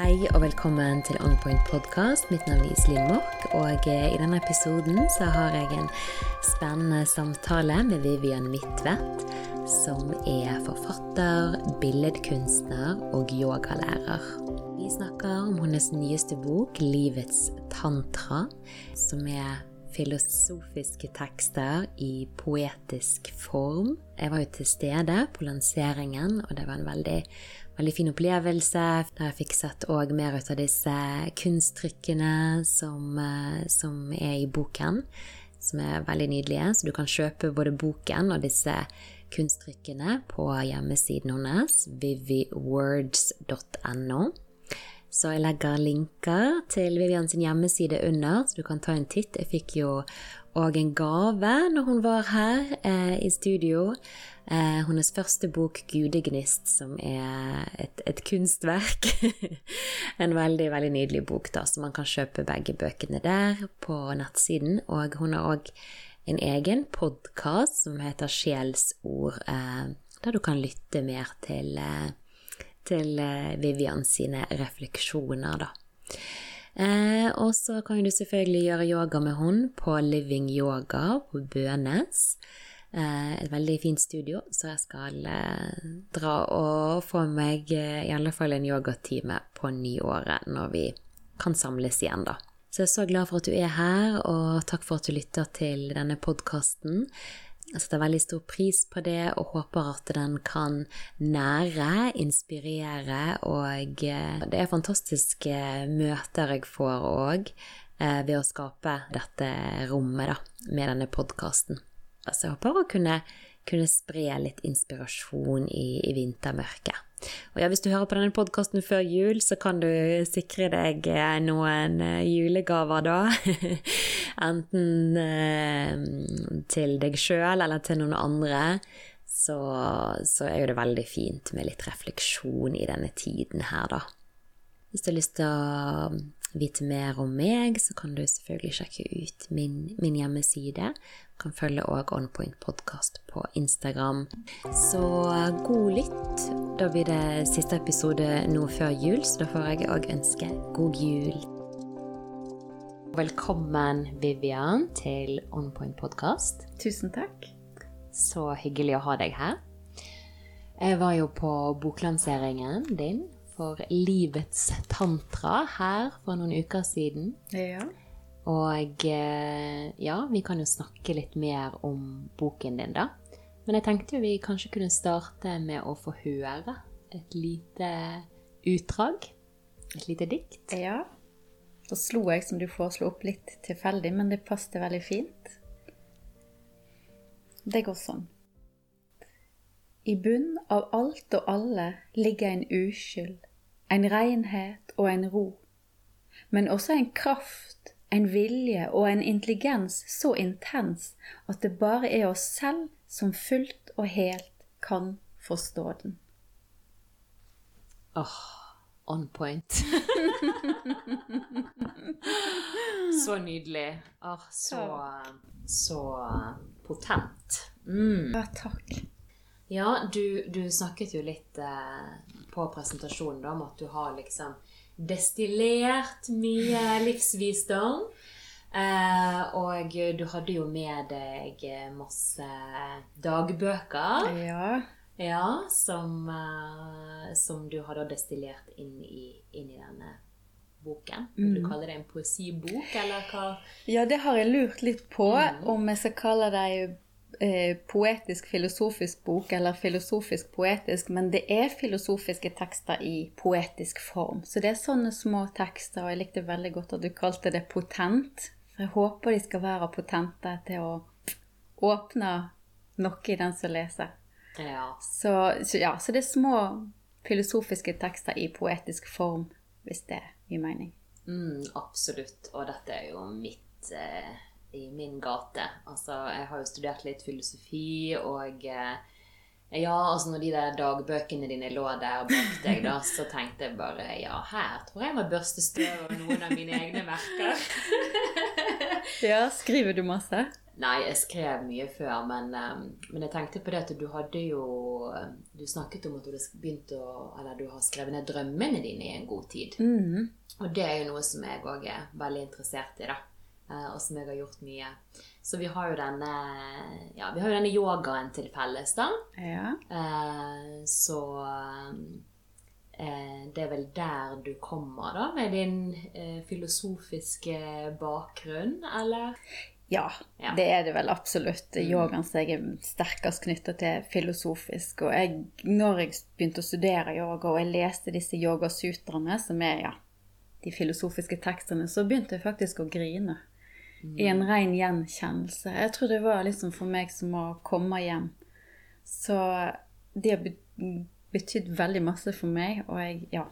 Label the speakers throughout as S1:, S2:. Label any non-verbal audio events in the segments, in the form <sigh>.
S1: Hei og velkommen til On Point podkast. Mitt navn er Iselin Mork, og eh, i denne episoden så har jeg en spennende samtale med Vivian Midtvedt, som er forfatter, billedkunstner og yogalærer. Vi snakker om hennes nyeste bok, 'Livets tantra', som er filosofiske tekster i poetisk form. Jeg var jo til stede på lanseringen, og det var en veldig veldig fin opplevelse. Der jeg fikk sett òg mer ut av disse kunsttrykkene som, eh, som, er i boken. Som er veldig nydelige. Så du kan kjøpe både boken og disse kunsttrykkene på hjemmesiden hennes, viviwords.no. Så jeg legger linker til Vivian sin hjemmeside under, så du kan ta en titt. Jeg fikk jo òg en gave når hun var her eh, i studio. Eh, hennes første bok, 'Gudegnist', som er et, et kunstverk. <laughs> en veldig veldig nydelig bok, da, så man kan kjøpe begge bøkene der på nettsiden. Og hun har òg en egen podkast som heter Sjelsord, eh, der du kan lytte mer til, eh, til eh, Vivian sine refleksjoner, da. Eh, og så kan du selvfølgelig gjøre yoga med henne på Living Yoga på Bønes. Eh, et veldig fint studio, så jeg skal eh, dra og få meg eh, i alle fall en yogatime på nyåret, når vi kan samles igjen, da. Så jeg er så glad for at du er her, og takk for at du lytter til denne podkasten. Jeg setter veldig stor pris på det og håper at den kan nære, inspirere, og det er fantastiske møter jeg får òg ved å skape dette rommet da, med denne podkasten. Så jeg håper å kunne, kunne spre litt inspirasjon i, i, vintermørket. Og ja, hvis du hører på denne podkasten før jul, så kan du sikre deg eh, noen eh, julegaver da. <laughs> Enten eh, til deg sjøl eller til noen andre. Så, så er jo det veldig fint med litt refleksjon i denne tiden her, da. Hvis du har lyst til å vite mer om meg, så kan du selvfølgelig sjekke ut min, min hjemmeside. Kan følge òg Onpoint Podcast på Instagram. Så god lytt. Da blir det siste episode nå før jul, så da får jeg òg ønske god jul. Velkommen, Vivian, til Onpoint Podcast.
S2: Tusen takk.
S1: Så hyggelig å ha deg her. Jeg var jo på boklanseringen din for Livets tantra her for noen uker siden.
S2: Ja.
S1: Og eh, ja, vi kan jo snakke litt mer om boken din, da. Men jeg tenkte jo vi kanskje kunne starte med å få høre et lite utdrag. Et lite dikt.
S2: Ja. Så slo jeg, som du foreslo, opp litt tilfeldig, men det passet veldig fint. Det går sånn. I bunn av alt og alle ligger en uskyld, en renhet og en ro, men også en kraft, en vilje og en intelligens så intens at det bare er oss selv som fullt og helt kan forstå den.
S1: Åh, oh, on point. <laughs> så nydelig. Oh, så, så potent.
S2: Mm. Ja, takk.
S1: Ja, du, du snakket jo litt eh, på presentasjonen da, om at du har liksom destillert mye livsvisdom. Eh, og du hadde jo med deg masse dagbøker.
S2: Ja.
S1: ja som, eh, som, du har destillert inn i, inn i denne boken. Vil du mm. kalle det en poesibok, eller hva?
S2: Ja, det har jeg lurt litt på. Mm. Om jeg skal kalle det Eh, poetisk-filosofisk bok, eller filosofisk-poetisk, men det er filosofiske tekster i poetisk form. Så det er sånne små tekster, og jeg likte veldig godt at du kalte det potent. For jeg håper de skal være potente til å åpne noe i den som leser.
S1: Ja.
S2: Så, så, ja, så det er små filosofiske tekster i poetisk form, hvis det gir mening.
S1: Mm, absolutt. Og dette er jo mitt eh i min gate. Altså, jeg har jo studert litt filosofi, og eh, ja, altså når de der dagbøkene dine lå der bak deg, da, så tenkte jeg bare ja, her tror jeg må børste støv av noen av mine egne verker. <laughs>
S2: ja, skriver du masse?
S1: Nei, jeg skrev mye før, men, um, men jeg tenkte på det at du hadde jo Du snakket om at du hadde begynt å Eller du har skrevet ned drømmene dine i en god tid.
S2: Mm.
S1: Og det er jo noe som jeg òg er veldig interessert i, da. Eh, og som jeg har gjort mye. Så vi har jo denne Ja, vi har jo denne yogaen til felles, da.
S2: Ja.
S1: Eh, så eh, det er vel der du kommer, da, med din filosofiske bakgrunn, eller?
S2: Ja,
S1: Ja.
S2: det er det vel absolutt.
S1: Mm.
S2: Yogaen som jeg er sterkest knytta til filosofisk. Og jeg, når jeg begynte å studere yoga, og jeg leste disse yogasutraene, som er ja, de filosofiske tekstene, så begynte jeg faktisk å grine. I en ren gjenkjennelse. Jeg tror det var liksom for meg som å komme hjem. Så det har be- betydd veldig masse for meg, og jeg ja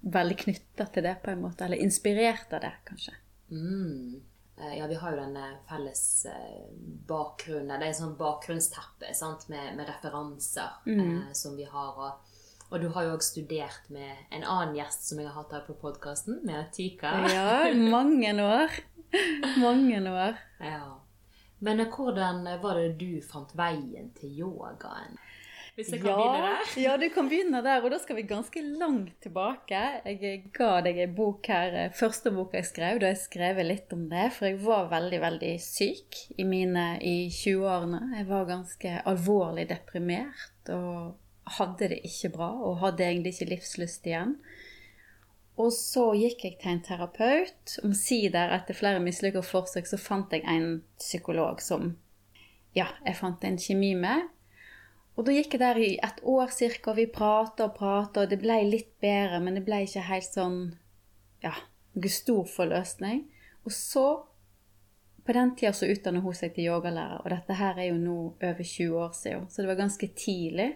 S2: Veldig knytta til det, på en måte. Eller inspirert av det, kanskje.
S1: Mm. Eh, Ja, vi har jo denne felles eh, bakgrunnen. Det er et sånt bakgrunnsteppe sant? Med, med referanser eh, som vi har. Og, og du har jo også studert med en annen gjest som jeg har hatt her på podkasten, med Tika.
S2: Ja, mange år. <laughs> <laughs> Mange år.
S1: Ja. Men eh, hvordan var det du fant veien til yogaen? Hvis jeg kan begynne der?
S2: ja, du kan begynne der, og da skal vi ganske langt tilbake. Jeg ga deg en bok her, eh, første boka jeg skrev, da jeg skrev litt om det, for jeg var veldig, veldig syk i mine i 20-årene. Jeg var ganske alvorlig deprimert og hadde det ikke bra, og hadde egentlig ikke livslyst igjen. Og så gikk jeg til en terapeut. Omsider, etter flere mislykka forsøk, så fant jeg en psykolog som ja, jeg fant en kjemi med. Og da gikk jeg der i et år cirka, og vi prata og prata, og det ble litt bedre, men det ble ikke helt sånn ja, stor forløsning. Og så, på den tida så utdannet hun seg til yogalærer, og dette her er jo nå over 20 år siden, så det var ganske tidlig.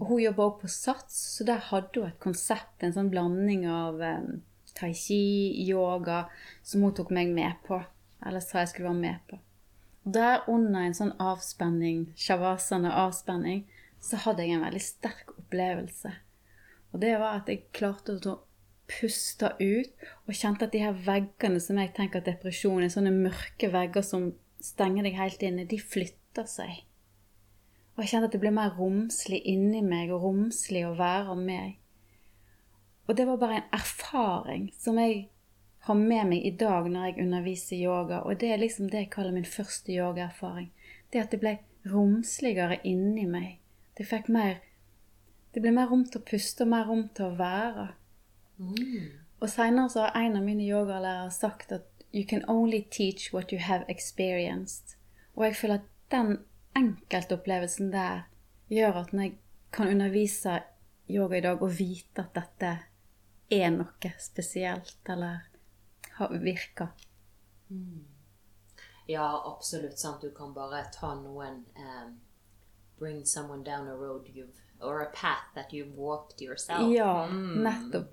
S2: Og hun jobba også på SATS, så der hadde hun et konsept, en sånn blanding av um, tai chi, yoga, som hun tok meg med på. Eller sa jeg skulle være med på. Og Der under en sånn avspenning, shavasana avspenning, så hadde jeg en veldig sterk opplevelse. Og det var at jeg klarte å puste ut, og kjente at de her veggene som jeg tenker at depresjon er, sånne mørke vegger som stenger deg helt inne, de flytter seg. Og jeg kjente at det ble mer romslig inni meg, og romslig å være meg. Og det var bare en erfaring som jeg har med meg i dag når jeg underviser yoga, og det er liksom det jeg kaller min første yogaerfaring. Det at det ble romsligere inni meg. Det fikk mer Det ble mer rom til å puste og mer rom til å være. Og seinere så har en av mine yogalærere sagt at you can only teach what you have experienced. Og jeg føler at den enkeltopplevelsen der gjør at når jeg kan undervise yoga i dag og vite at dette er noe spesielt, eller har virka.
S1: Ja, absolutt. sant. Du kan bare ta noen um, Bring someone down a road you've Or a path that you've walked yourself.
S2: Ja, nettopp.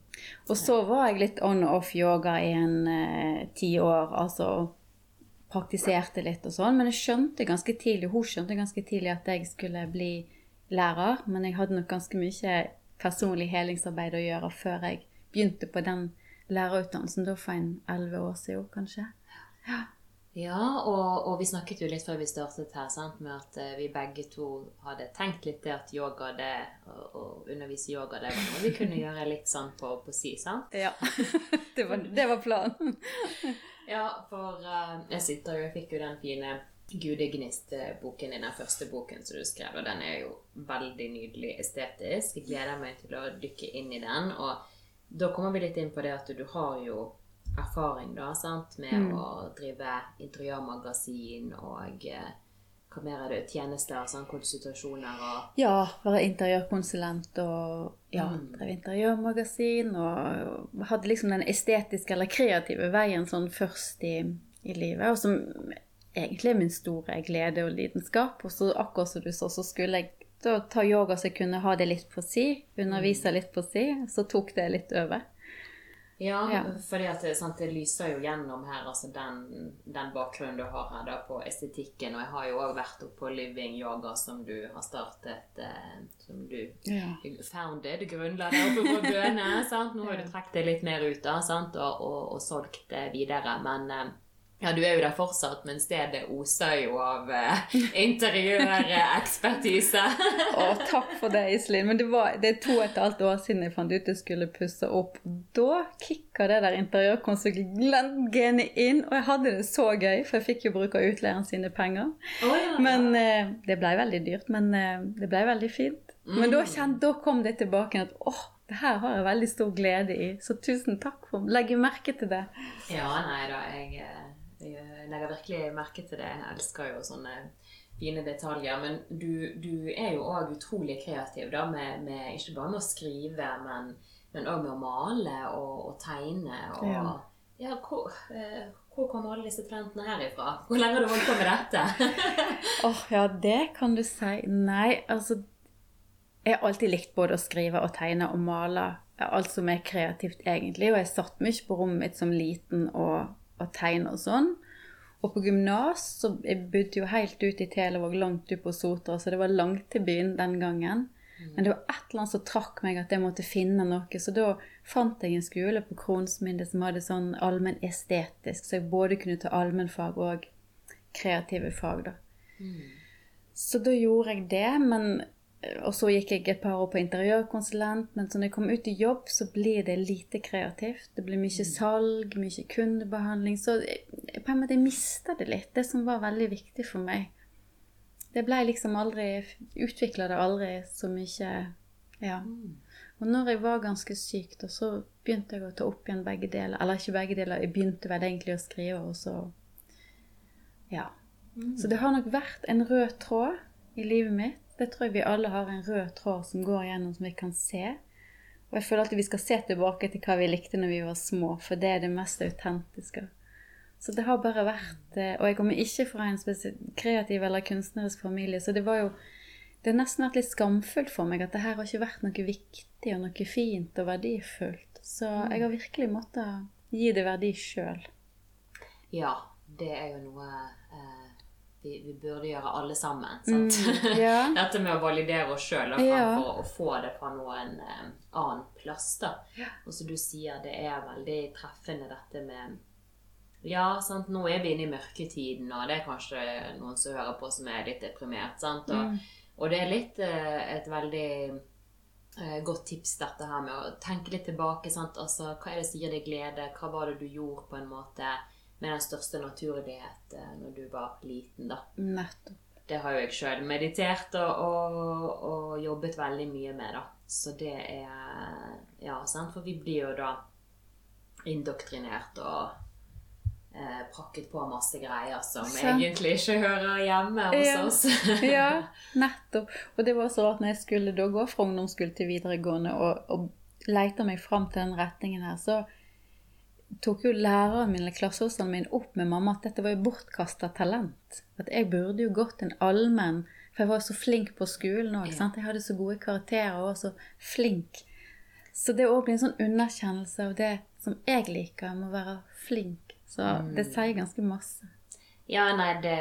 S2: Og så var jeg litt on og off yoga i en eh, ti år, altså praktiserte litt og sånn, men jeg skjønte ganske tidlig, hun skjønte ganske tidlig at jeg skulle bli lærer, men jeg hadde nok ganske mye personlig helingsarbeid å gjøre før jeg begynte på den lærerutdannelsen, da for en elleve år siden, kanskje.
S1: Ja, og, og vi snakket jo litt før vi startet her, sant, med at eh, vi begge to hadde tenkt litt det at yoga, det, å undervise yoga, det var noe vi kunne gjøre litt sånn på, på si, sant?
S2: Ja, <laughs> det var, det var planen. <laughs>
S1: Ja, for uh, jeg sitter jo, jeg fikk jo den fine Gudegnist-boken din, den første boken som du skrev, og den er jo veldig nydelig estetisk. Jeg gleder meg til å dykke inn i den, og da kommer vi litt inn på det at du har jo erfaring da, sant, med å drive interiørmagasin og eh, hva mer er det, tjenester, sånn, konsultasjoner og
S2: Ja, være interiørkonsulent og ja, drev interiørmagasin og hadde liksom den estetiske eller kreative veien sånn først i, i livet, og som egentlig er min store glede og lidenskap. Og så akkurat som du sa, så skulle jeg da ta yoga så jeg kunne ha det litt på si, undervise litt på si, så tok det litt over.
S1: Ja,
S2: Ja.
S1: for det, det lyser jo gjennom her, altså den, den bakgrunnen du har her da på estetikken. Og jeg har jo òg vært oppe på Living Yoga, som du har startet, eh, som du
S2: Ja.
S1: founded, grunnla der oppe på Bøne. <laughs> sant? Nå har du trukket det litt mer ut da, sant? Og, og, og solgt det videre. Men, eh, Ja, du er jo der fortsatt, men stedet oser jo av eh, interiørekspertise.
S2: Å, takk for det, Iselin. Men det, var, det er to og et halvt år siden jeg fant ut jeg skulle pusse opp. Da kicka det der interiørkonsulentgenet inn, og jeg hadde det så gøy, for jeg fikk jo bruke utleieren sine penger.
S1: Oh, ja.
S2: Men eh, det blei veldig dyrt, men eh, det blei veldig fint. Mm. Men da, kjent, da, kom det tilbake at åh, det her har jeg veldig stor glede i. Så tusen takk for Legger merke til det.
S1: Ja, nei da, jeg jeg legger virkelig merke til det. Jeg elsker jo sånne fine detaljer. Men du, du er jo òg utrolig kreativ, da, med, med, ikke bare med å skrive, men òg med å male og, og tegne. Og, ja. ja hvor, eh, hvor, kommer alle disse talentene her ifra? Hvor lenge har du holdt på med dette? <laughs>
S2: Åh, oh, ja, det kan du si. Nei, altså Jeg har alltid likt både å skrive og tegne og male. Alt som er kreativt, egentlig. Og jeg satt mye på rommet mitt som liten og og tegne og sånn. Og på gymnas så jeg bodde jo helt ut i Televåg, langt ut på Sotra, så det var langt til byen den gangen. Mm. Men det var et eller annet som trakk meg at jeg måtte finne noe. Så da fant jeg en skole på Kronsminde som hadde sånn allmenn estetisk, så jeg både kunne ta allmennfag og kreative fag, da. Mm. Så da gjorde jeg det, men og så gikk jeg et par år på interiørkonsulent, men så når jeg kom ut i jobb, så blir det lite kreativt. Det blir mye mm. salg, mye kundebehandling. Så jeg, på en måte mista det litt, det som var veldig viktig for meg. Det ble liksom aldri Utvikla det aldri så mye. Ja. Og når jeg var ganske syk, da, så begynte jeg å ta opp igjen begge deler. Eller ikke begge deler, jeg begynte vel egentlig å skrive, og så Ja. Mm. Så det har nok vært en rød tråd i livet mitt det tror jeg vi alle har en rød tråd som går gjennom, som vi kan se. Og jeg føler alltid vi skal se tilbake til hva vi likte når vi var små, for det er det mest autentiske. Så det har bare vært eh, Og jeg kommer ikke fra en kreativ eller kunstnerisk familie, så det var jo Det har nesten vært litt skamfullt for meg at det her har ikke vært noe viktig og noe fint og verdifullt. Så mm. jeg har virkelig måttet gi det verdi sjøl.
S1: Ja, det er jo noe vi, vi, burde gjøre alle sammen. Mm,
S2: ja. <laughs>
S1: Dette med å validere oss sjøl fremfor ja. å få det fra noen eh, annen plass. da. Ja. Og som du sier, det er veldig treffende dette med Ja, sant? nå er vi inne i mørketiden, og det er kanskje noen som hører på som er litt deprimert. sant? Og, mm. og det er litt eh, et veldig eh, godt tips, dette her med å tenke litt tilbake. sant? Altså, Hva er det som gir deg glede? Hva var det du gjorde på en måte? Med den største naturlighet eh, når du var liten, da.
S2: Nettopp.
S1: Det har jo jeg sjøl meditert og, og, og, jobbet veldig mye med, da. Så det er Ja, sant. For vi blir jo da indoktrinert og eh, prakket på masse greier som så. egentlig ikke hører hjemme hos
S2: ja.
S1: oss. <laughs>
S2: ja, <laughs> nettopp. Og det var så rart når jeg skulle da gå fra ungdomsskole til videregående og, og leita meg fram til den retningen her, så tok jo læreren min eller klasseholderen min opp med mamma at dette var jo bortkasta talent. At jeg burde jo gått en allmenn For jeg var jo så flink på skolen òg. Ja. Jeg hadde så gode karakterer og var så flink. Så det òg blir en sånn underkjennelse av det som jeg liker, med å være flink. Så mm. det sier ganske masse.
S1: Ja, nei, det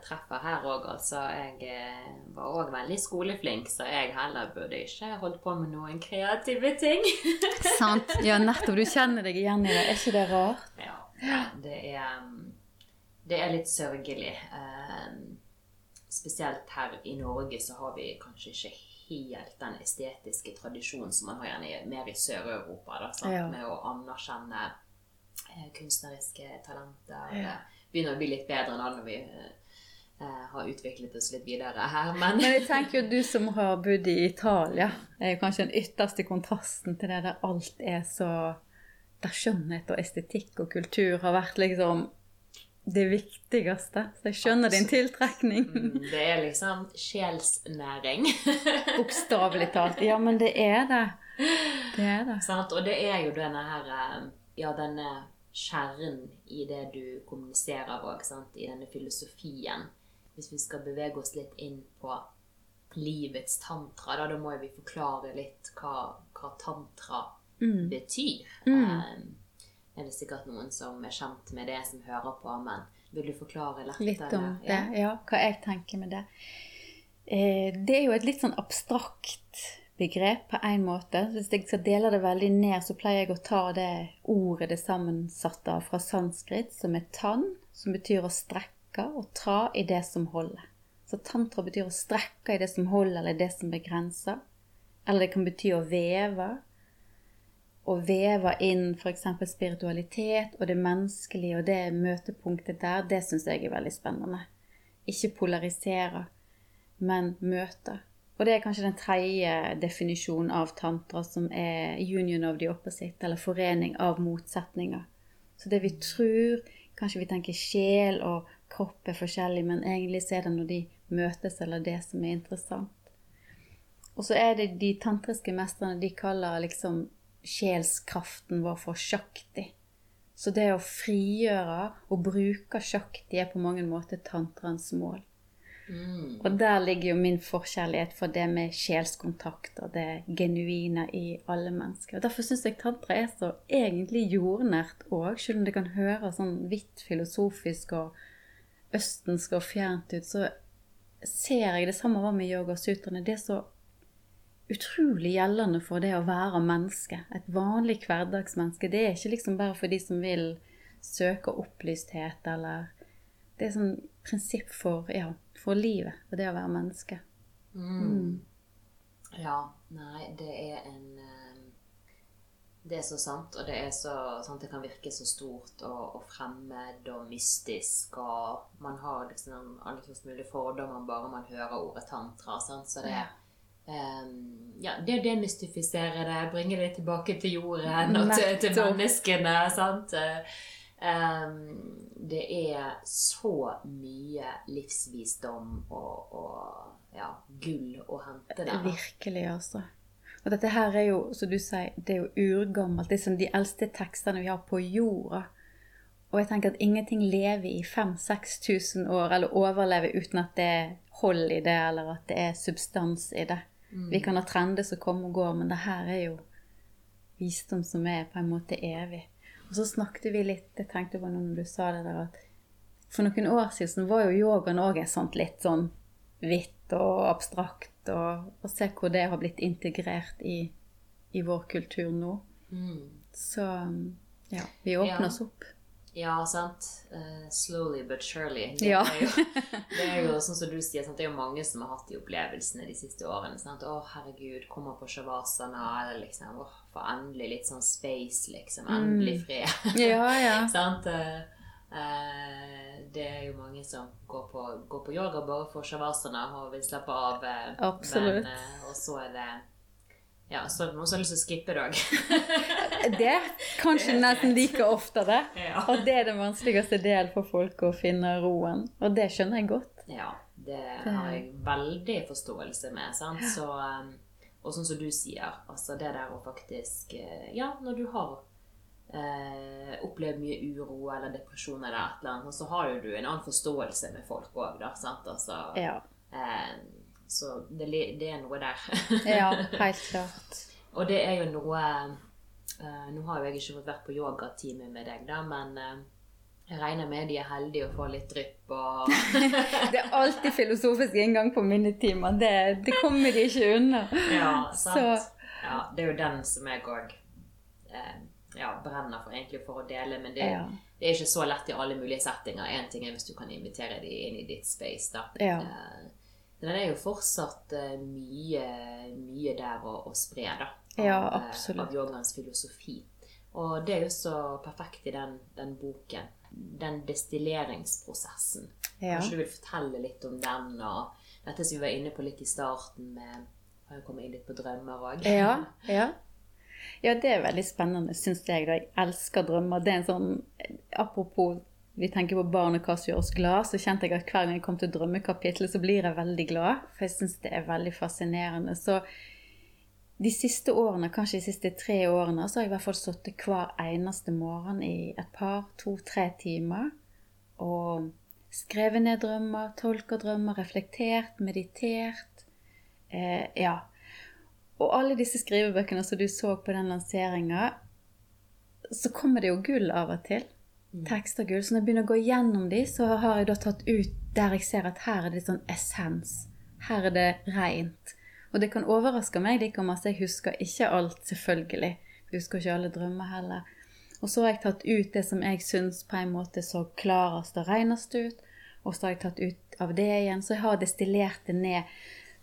S1: treffer her òg, altså. Jeg eh, var òg veldig skoleflink, så jeg heller burde ikke holdt på med noen kreative ting. <laughs>
S2: Sant. Ja, nettopp. Du kjenner deg igjen i det. Er ikke det rart?
S1: Ja. Det er, det er litt sørgelig. Eh, spesielt her i Norge så har vi kanskje ikke helt den estetiske tradisjonen som man har gjerne mer i Sør-Europa, ja. med å anerkjenne eh, kunstneriske talenter. Ja begynner å bli litt bedre da når vi eh, har utviklet oss litt videre her. Men,
S2: men jeg tenker jo du som har bodd i Italia, er jo kanskje den ytterste kontrasten til det der alt er så Der skjønnhet og estetikk og kultur har vært liksom det viktigste. Så jeg skjønner din tiltrekning.
S1: Mm, det er liksom sjelsnæring. <laughs>
S2: Bokstavelig talt. Ja, men det er det. Det er det.
S1: Sant? Og det er jo denne her eh, Ja, denne kjernen i det du kommuniserer òg, i denne filosofien. Hvis vi skal bevege oss litt inn på livets tantra, da, da må vi forklare litt hva, hva tantra mm. betyr. Mm. Um, er det sikkert noen som er kjent med det, som hører på, men vil du forklare litt?
S2: Litt om eller? det, ja. Hva jeg tenker med det. Eh, det er jo et litt sånn abstrakt begrep på én måte. Hvis jeg skal dele det veldig ned, så pleier jeg å ta det ordet det sammensatte av fra sanskrit, som er tann, som betyr å strekke, og tra i det som holder. Så tantra betyr å strekke i det som holder, eller det som begrenser. Eller det kan bety å veve. Å veve inn f.eks. spiritualitet og det menneskelige og det møtepunktet der, det syns jeg er veldig spennende. Ikke polarisere, men møte. Og det er kanskje den tredje definisjonen av tantra, som er union of the opposite, eller forening av motsetninger. Så det vi tror Kanskje vi tenker sjel og kropp er forskjellig, men egentlig er det når de møtes, eller det som er interessant. Og så er det de tantriske mestrene de kaller liksom sjelskraften vår for shakti. Så det å frigjøre og bruke shakti er på mange måter tantrans mål. Mm. Og der ligger jo min forkjærlighet for det med sjelskontakt og det genuine i alle mennesker. Og Derfor syns jeg tantra er så egentlig jordnært òg, selv om det kan høres sånn vidt filosofisk og østensk og fjernt ut, så ser jeg det samme var med yogasutraene. Det er så utrolig gjeldende for det å være menneske. Et vanlig hverdagsmenneske. Det er ikke liksom bare for de som vil søke opplysthet eller Det er sånn prinsipp for ja, for livet og det å være menneske. Mm.
S1: Mm. Ja. Nei, det er en eh, Det er så sant, og det er så sant, det kan virke så stort og, og fremmed og mystisk, og man har liksom alle mulige fordommer bare man hører ordet tantra. Sant? Så det Um, ja, det å demystifisere det, bringe det tilbake til jorden og til, til menneskene. sant? Um, det er så mye livsvisdom og, og ja, gull å hente der.
S2: Virkelig, altså. Og dette her er jo, som du sier, det er jo urgammelt. Det er som de eldste tekstene vi har på jorda. Og jeg tenker at ingenting lever i 5000-6000 år, eller overlever uten at det er hold i det, eller at det er substans i det. Mm. Vi kan ha trender som kommer og går, men det her er jo visdom som er på en måte evig. Og så snakket vi litt Jeg tenkte på når du sa det der, at for noen år siden var jo yogaen òg sånt litt sånn hvitt og abstrakt. Og, og se hvor det har blitt integrert i, i vår kultur nå. Mm. Så ja, vi åpner ja. oss opp.
S1: Ja, sant. Uh, slowly but surely. Det, ja. er jo, <laughs> det er jo sånn som du sier, sant? det er jo mange som har hatt de opplevelsene de siste årene. Sant? 'Å, herregud, kommer på shavasana', eller liksom 'Å, for endelig litt sånn space', liksom. Endelig mm. fred. <laughs>
S2: Ja, ja. <laughs>
S1: sant? Uh, det er jo mange som går på, går på yoga bare for shavasana og vil slappe av.
S2: Absolutt. Men,
S1: og så er det ja, så noen som har lyst til å skippe det òg. <laughs>
S2: det kanskje nesten like ofte, det. <laughs> Ja. Og det er den vanskeligste del for folk å finne roen. Og det skjønner jeg godt.
S1: Ja, det har jeg veldig forståelse med. Sant? Så, um, og sånn som du sier, altså det der å faktisk eh, Ja, når du har eh, opplevd mye uro eller depresjon eller et eller annet, så har jo du en annen forståelse med folk òg, da. Sant? Altså, ja. eh, så det, det er noe der. <laughs>
S2: ja, <laughs> helt klart.
S1: Og det er jo noe uh, Nå har jo jeg ikke fått vært på yogatime med deg, da, men uh, jeg regner med de er heldige å få litt drypp og <laughs>
S2: Det er alltid filosofisk inngang på minnetimer. Det, det kommer de ikke unna.
S1: Ja, sant. Ja, det er jo den som jeg òg eh, ja, brenner for egentlig for å dele. Men det, ja. det, er ikke så lett i alle mulige settinger. Én ting er hvis du kan invitere dem inn i ditt space. da. Ja. Eh, det er jo fortsatt uh, mye, mye, der å, å spre, da.
S2: Av, ja, eh, absolutt.
S1: av yogaens filosofi. Og det er jo så perfekt i den, den boken. Den destilleringsprosessen. Ja. Kanskje du vil fortelle litt om den, og dette som vi var inne på litt i starten med Har jo kommet inn litt på drømmer òg.
S2: Ja, <laughs> ja. ja, det er veldig spennende, syns jeg. Da. Jeg elsker drømmer. Det er en sånn Apropos vi tenker på barn og hva som gjør oss glad, så kjente jeg at hver gang jeg kom til drømmekapitlet, så blir jeg veldig glad. For jeg syns det er veldig fascinerende. Så de siste årene, kanskje de siste tre årene, så har jeg i hvert fall sittet hver eneste morgen i et par, to, tre timer og skrevet ned drømmer, tolka drømmer, reflektert, meditert. Eh, ja. Og alle disse skrivebøkene som du så på den lanseringa, så kommer det jo gull av og til. Mm. tekster gull. Så når jeg begynner å gå gjennom de, så har jeg da tatt ut der jeg ser at her er det sånn essens. Her er det rent. Og det kan overraske meg like at jeg husker ikke alt, selvfølgelig. Jeg husker ikke alle drømmer heller. Og så har jeg tatt ut det som jeg syns på en måte så klarest og renest ut. Og så har jeg tatt ut av det igjen. Så jeg har destillert det ned.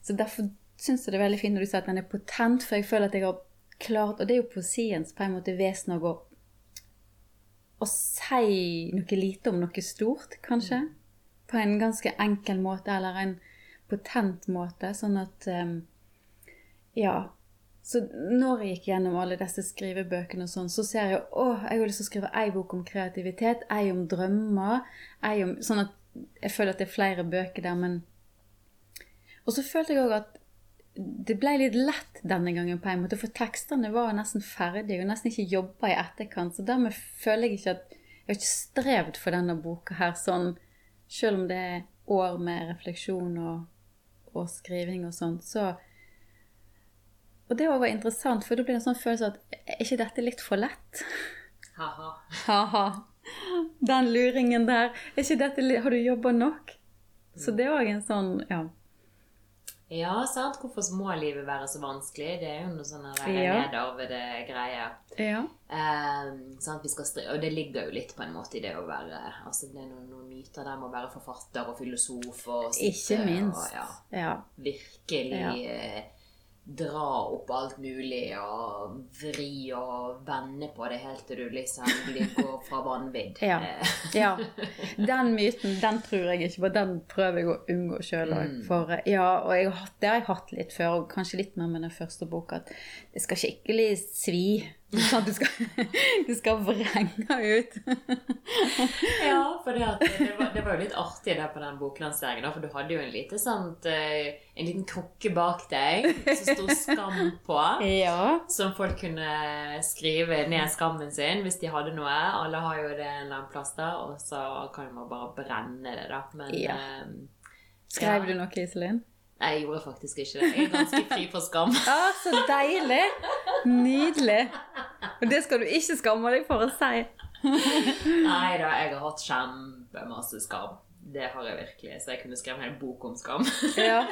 S2: Så derfor syns jeg det er veldig fint når du sier at den er potent, for jeg føler at jeg har klart Og det er jo poesiens på en måte vesen å gå å si noe lite om noe stort, kanskje. På en ganske enkel måte, eller en potent måte. Sånn at um, Ja. Så når jeg gikk gjennom alle disse skrivebøkene, og sånn, så ser jeg å, jeg har lyst til å skrive ei bok om kreativitet, ei om drømmer, ei om Sånn at jeg føler at det er flere bøker der, men Og så følte jeg òg at det ble litt lett denne gangen, på en måte, for tekstene var nesten ferdige og nesten ikke jobba i etterkant. Så dermed føler jeg ikke at jeg har ikke strevd for denne boka her sånn, selv om det er år med refleksjon og, og skriving og sånt. Så Og det òg var interessant, for da blir det en sånn følelse at er ikke dette litt for lett?
S1: Ha-ha.
S2: Ha-ha. Den luringen der. Er ikke dette Har du jobba nok? Så det er òg en sånn Ja.
S1: Ja, sant. Hvorfor må livet være så vanskelig? Det er jo noe sånn der
S2: Ja.
S1: nedarvede greie.
S2: Ja.
S1: Eh, sant? Vi skal stri og det ligger jo litt på en måte i det å være altså Det er noen, noen myter der med å være forfatter og filosof og sitte
S2: Ikke minst.
S1: og ja,
S2: Ja.
S1: virkelig eh, dra opp alt mulig og vri og vende på det helt til du liksom blir går fra vanvidd.
S2: Ja.
S1: Eh,
S2: Ja. <laughs> Den myten, den tror jeg ikke på. Den prøver jeg å unngå sjøl òg.
S1: Mm.
S2: Eh, ja, og jeg har det har jeg hatt litt før, og kanskje litt mer med den første boka, at det skal skikkelig svi. At du skal, <laughs> du skal vrenge ut. <laughs>
S1: Ja, for det, det, var, det var jo litt artig der på den boklanseringen, for du hadde jo en, lite sånt, eh, en liten krukke bak deg som sto 'skam' på. <laughs>
S2: Ja.
S1: Som folk kunne skrive ned skammen sin hvis de hadde noe. Alle har jo det en eller annen plass der, og så kan man bare brenne det, da. Men
S2: Ja.
S1: eh,
S2: Skrev
S1: Ja.
S2: du noe, Iselin?
S1: Nei, jeg gjorde faktisk ikke det. Jeg er ganske fri for skam. <laughs>
S2: Ja, så deilig! Nydelig. Og det skal du ikke skamme deg for å si.
S1: Nei da, jeg har hatt kjempemasse skam. Det har jeg virkelig. Så jeg kunne skrevet en hel bok om skam.
S2: Ja.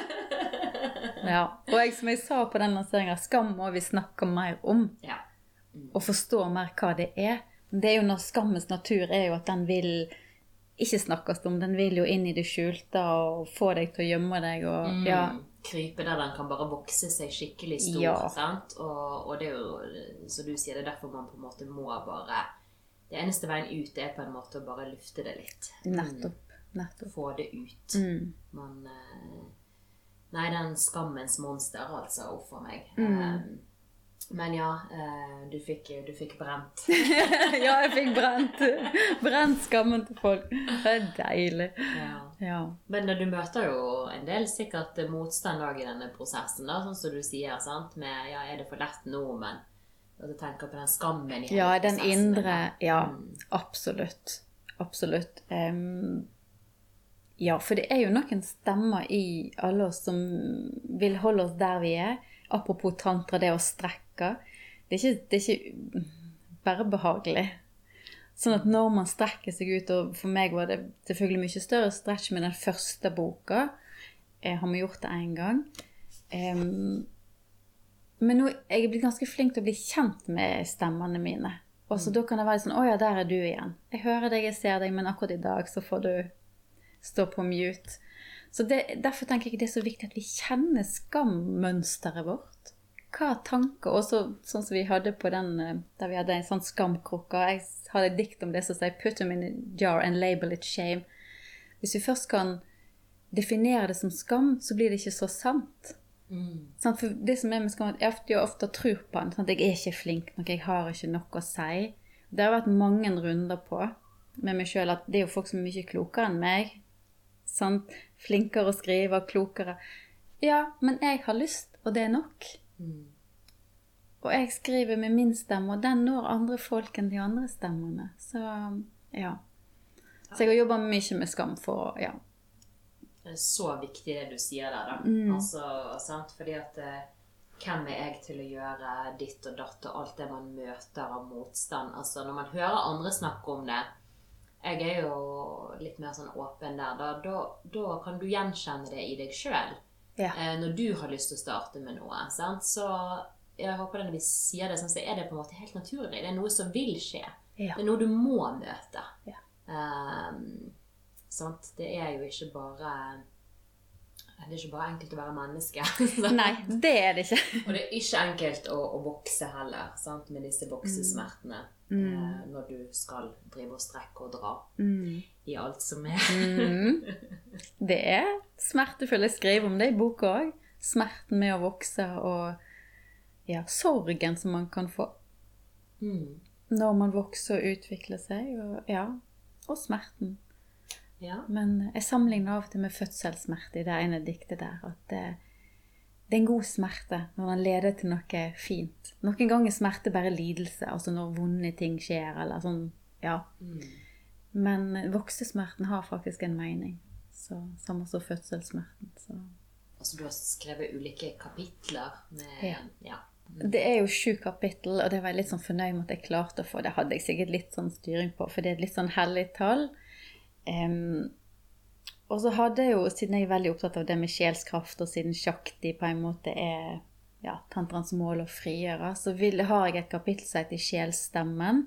S2: <laughs> ja. Og jeg, som jeg sa på den lanseringa, skam må vi snakke mer om.
S1: Ja.
S2: og forstå mer hva det er. Det er jo når Skammens natur er jo at den vil ikke snakkes om. Den vil jo inn i det skjulte og få deg til å gjemme deg. Og,
S1: Mm.
S2: ja,
S1: Krype der den kan bare vokse seg skikkelig stor.
S2: Ja.
S1: sant? Og, og det er jo, som du sier, det er derfor man på en måte må bare Det eneste veien ut er på en måte å bare lufte det litt.
S2: nettopp.
S1: Mm.
S2: Nettopp.
S1: Få det ut.
S2: Mm.
S1: Man eh, Nei, den skammens monster, altså. Uff a meg.
S2: Mm.
S1: Eh, men ja, eh, du fikk, du fikk brent. <laughs>
S2: ja, jeg fikk brent, brent skammen til folk. Det er deilig.
S1: Ja.
S2: Ja.
S1: Men du møter jo en del sikkert motstand i denne prosessen, da, sånn som du sier. sant? Med ja, er det for lett nå, men at du tenker på den skammen i hele
S2: ja, den
S1: prosessen,
S2: indre. Ja,
S1: Mm.
S2: absolutt. Absolutt. Em, ja, for det er jo noen stemmer i alle oss som vil holde oss der vi er. Apropos tantra, det å strekke. Det er ikke, det er ikke bare behagelig. Sånn at når man strekker seg ut, og for meg var det selvfølgelig mye større stretch med den første boka, jeg har vi gjort det én gang. Um, men nå er jeg blitt ganske flink til å bli kjent med stemmene mine. Og så da kan det være sånn Å ja, der er du igjen. Jeg hører deg, jeg ser deg, men akkurat i dag så får du stå på mute. Så det, Derfor tenker jeg det er så viktig at vi kjenner skammønsteret vårt. Hva tanker Også sånn som vi hadde på den eh, der vi hadde en sånn skamkrukke. Jeg hadde et dikt om det som sier 'Put them in a jar and label it shame'. Hvis vi først kan definere det som skam, så blir det ikke så sant.
S1: Mm.
S2: Sånn, For det som er med skam, jeg ofte, jeg ofte tror på den. Sant? Jeg er ikke flink nok, jeg har ikke noe å si. Det har vært mange runder på med meg sjøl at det er jo folk som er mye klokere enn meg. Sant? Flinkere å skrive, klokere. Ja, men jeg har lyst, og det er nok.
S1: Mm.
S2: Og jeg skriver med min stemme, og den når andre folk enn de andre stemmene. Så ja. Så jeg har jobba mye med skam for Ja.
S1: Det er så viktig det du sier der, da.
S2: Mm.
S1: Altså, sant? Fordi at eh, hvem er jeg til å gjøre ditt og datt og alt det man møter av motstand? Altså, når man hører andre snakke om det Jeg er jo litt mer sånn åpen der. Da, da, da kan du gjenkjenne det i deg sjøl.
S2: Ja.
S1: Eh, når du har lyst til å starte med noe, sant? så jeg håper når vi sier det, sånn, så er det på en måte helt naturlig. Det er noe som vil skje.
S2: Ja.
S1: Det er noe du må møte.
S2: Ja.
S1: Ehm, sant? Det er jo ikke bare det er ikke bare enkelt å være menneske. <laughs>
S2: Nei, det er det ikke.
S1: Og det er ikke enkelt å, å vokse heller, sant? med disse voksesmertene. Eh, når du skal drive og strekke og dra i alt som er.
S2: Mm. <laughs> Det er smertefullt. Jeg skriver om det i boka òg. Smerten med å vokse og ja, sorgen som man kan få
S1: Mm.
S2: når man vokser og utvikler seg. Og, ja, og smerten.
S1: Ja.
S2: Men jeg sammenligner av og til med fødselssmerte i det ene diktet der. At det, det er en god smerte når den leder til noe fint. Noen ganger er smerte bare lidelse, altså når vonde ting skjer, eller sånn, ja.
S1: Mm.
S2: Men voksesmerten har faktisk en mening. Så, samme som fødselssmerten. Så.
S1: Altså, du har skrevet ulike kapitler med
S2: Ja.
S1: ja.
S2: Det er jo sju kapittel, og det var jeg litt sånn fornøyd med at jeg klarte å få. Det hadde jeg sikkert litt sånn styring på, for det er et litt sånn hellig tall. Em, og så hadde jeg jo, siden jeg er veldig opptatt av det med sjelskraft, og siden Shakti på en måte er ja, tantrans mål å frigjøre, så vil, har jeg et kapittel som heter Sjelstemmen.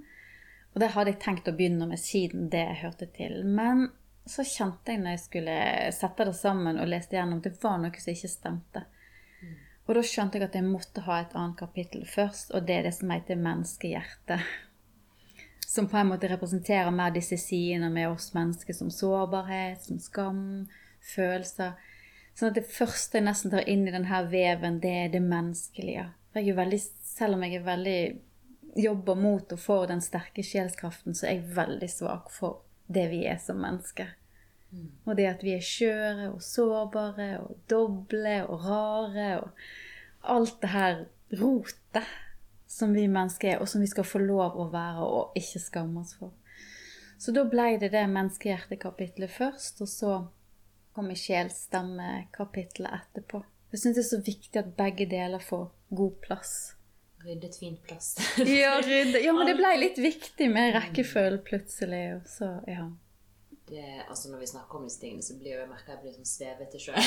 S2: Og det hadde jeg tenkt å begynne med siden det jeg hørte til. Men så kjente jeg når jeg skulle sette det sammen og leste gjennom, det var noe som ikke stemte. Og da skjønte jeg at jeg måtte ha et annet kapittel først, og det er det som heter menneskehjerte. Som på en måte representerer mer disse sidene med oss mennesker, som sårbarhet, som skam, følelser. Sånn at det første jeg nesten tar inn i denne veven, det er det menneskelige. For jeg er veldig, selv om jeg er veldig jobber mot og for den sterke sjelskraften, så er jeg veldig svak for det vi er som mennesker. Og det at vi er skjøre og sårbare og doble og rare og alt det her rotet som vi mennesker er, og som vi skal få lov å være og ikke skamme oss for. Så da ble det det menneskehjertekapitlet først, og så kom sjelstemmekapitlet etterpå. Jeg syns det er så viktig at begge deler får god plass.
S1: Ryddet fint plass.
S2: Ja, rydde. ja, men det ble litt viktig med rekkefølge plutselig. Og så, ja.
S1: Det, altså Når vi snakker om disse tingene, så blir jo jeg merka jeg blir sånn svevete sjøl.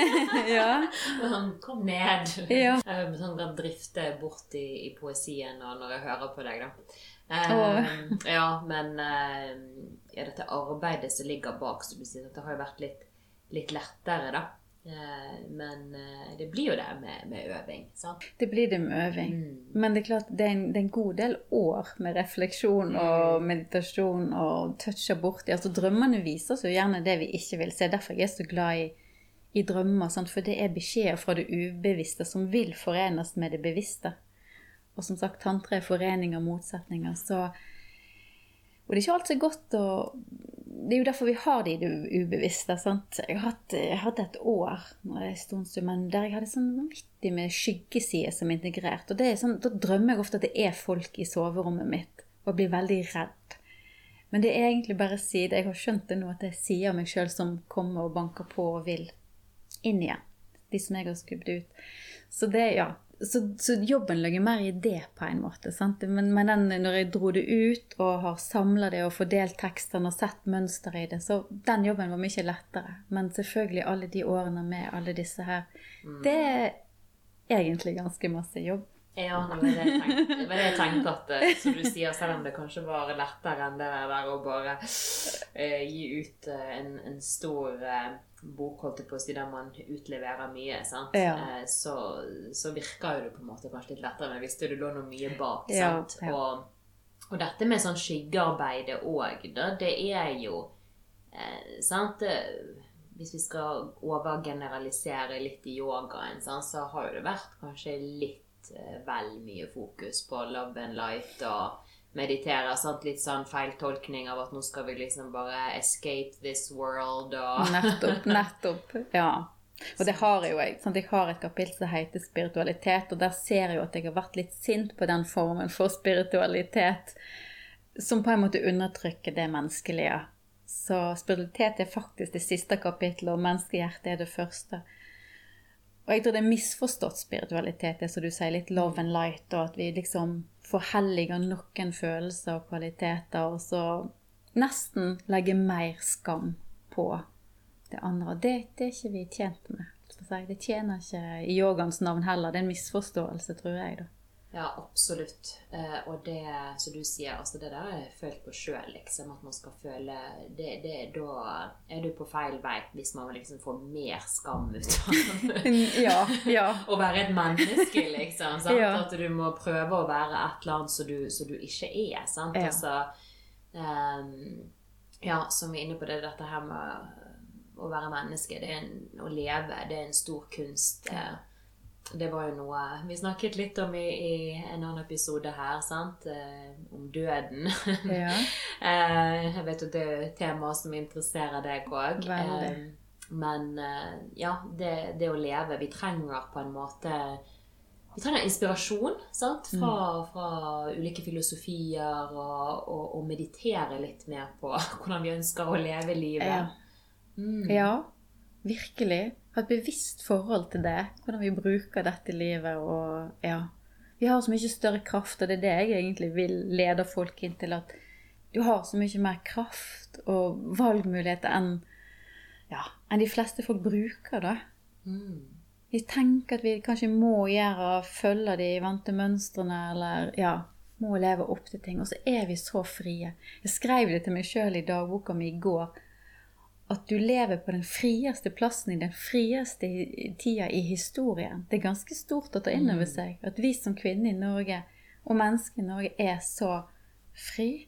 S1: <laughs>
S2: ja. <laughs>
S1: Kom ned!
S2: Ja. <laughs>
S1: Jeg sånn kan drifte bort i, i poesien og når jeg hører på deg, da.
S2: Åh.
S1: oh. ja, men eh, ja, dette arbeidet som ligger bak, så du sier, det har jo vært litt, litt lettere, da. Eh, men eh, det blir jo det med, med øving, sant?
S2: Det blir det med øving.
S1: Mm.
S2: Men det er klart, det er, en, det er en god del år med refleksjon og meditasjon og toucher borti. Altså, drømmene viser oss jo gjerne det vi ikke vil se. Derfor jeg er så glad i, i drømmer. Sant? For det er beskjeder fra det ubevisste som vil forenes med det bevisste. Og som sagt, tantra er forening av motsetninger. Så, og det er ikke alltid godt å Det er jo derfor vi har det ubevisste. sant? Jeg, har jeg hadde et år stund der jeg hadde sånn vanvittig med skyggesider som er integrert. Og sånn, Da drømmer jeg ofte at det er folk i soverommet mitt, og blir veldig redd. Men det er egentlig bare sider. Jeg har skjønt det nå at det er sider av meg sjøl som kommer og banker på og vil inn igjen. De som jeg har skubbet ut. Så det, ja. Så, så jobben ligger mer i det, på en måte. sant? Men, men den, når jeg dro det ut og har samla det og fordelt tekstene og sett mønster i det, så den jobben var mye lettere. Men selvfølgelig alle de årene med alle disse her, det er egentlig ganske masse jobb.
S1: Ja, var det jeg tenkte, jeg tenkte at eh, Som du sier, selv om det kanskje var lettere enn det der å bare uh, gi ut uh, en, en stor eh, bok, holdt jeg på å si, der man utleverer mye, sant?
S2: Ja.
S1: Eh, så, så virker jo det på en måte kanskje litt lettere, men visste du lå noe mye bak, sant?
S2: ja.
S1: Og, og dette med sånn skyggearbeidet òg, det er jo eh, Sant? Hvis vi skal overgeneralisere litt i yogaen, sant, så har jo det vært kanskje litt eh, vel mye fokus på love and light og meditere. Sant? Litt sånn feiltolkning av at nå skal vi liksom bare escape this world og <laughs>
S2: Nettopp. Nettopp. Ja. Og det har jo jeg. Sant? Jeg har et kapittel som heter spiritualitet, og der ser jeg jo at jeg har vært litt sint på den formen for spiritualitet som på en måte undertrykker det menneskelige. Så spiritualitet er faktisk det siste kapittelet, og menneskehjertet er det første. Og jeg tror det er misforstått spiritualitet, det som du sier, litt love and light, og at vi liksom forhelliger noen følelser og kvaliteter, og så nesten legger mer skam på det andre. Det, det er ikke vi tjent med. Det tjener ikke i yogaens navn heller. Det er en misforståelse, tror jeg. da.
S1: Ja, absolutt. Eh, og det som du sier, altså det der har jeg følt på sjøl, liksom. At man skal føle det, det, Da er du på feil vei hvis man liksom får mer skam ut av <laughs>
S2: ja, ja.
S1: å være et menneske, liksom. Sant?
S2: Ja.
S1: At du må prøve å være et eller annet som du, som du ikke er. sant?
S2: Ja.
S1: Altså, um, ja, som vi er inne på det, dette her med å være menneske, det en, å leve, det er en stor kunst. eh. Det var jo noe vi snakket litt om i, i en annen episode her, sant? Eh, om døden.
S2: ja. <laughs>
S1: Eh, jeg vet at det er et tema som interesserer deg òg.
S2: Eh,
S1: Men eh, ja, det, det å leve Vi trenger på en måte Vi trenger inspirasjon sant? Fra,
S2: Mm.
S1: fra ulike filosofier, og, og, og meditere litt mer på <laughs> hvordan vi ønsker å leve livet.
S2: Ja.
S1: Mm.
S2: ja, virkelig. Ha et bevisst forhold til det. Hvordan vi bruker dette livet og ja. Vi har så mye større kraft, og det er det jeg egentlig vil lede folk inn til. At du har så mye mer kraft og valgmuligheter enn ja, enn de fleste folk bruker, da.
S1: Mm.
S2: Vi tenker at vi kanskje må gjøre, følge de vante mønstrene, eller ja, må leve opp til ting. Og så er vi så frie. Jeg skrev det til meg sjøl i dagboka mi i går. At du lever på den frieste plassen i den frieste tida i historien. Det er ganske stort å ta inn over seg. At vi som kvinner i Norge, og mennesker i Norge, er så fri.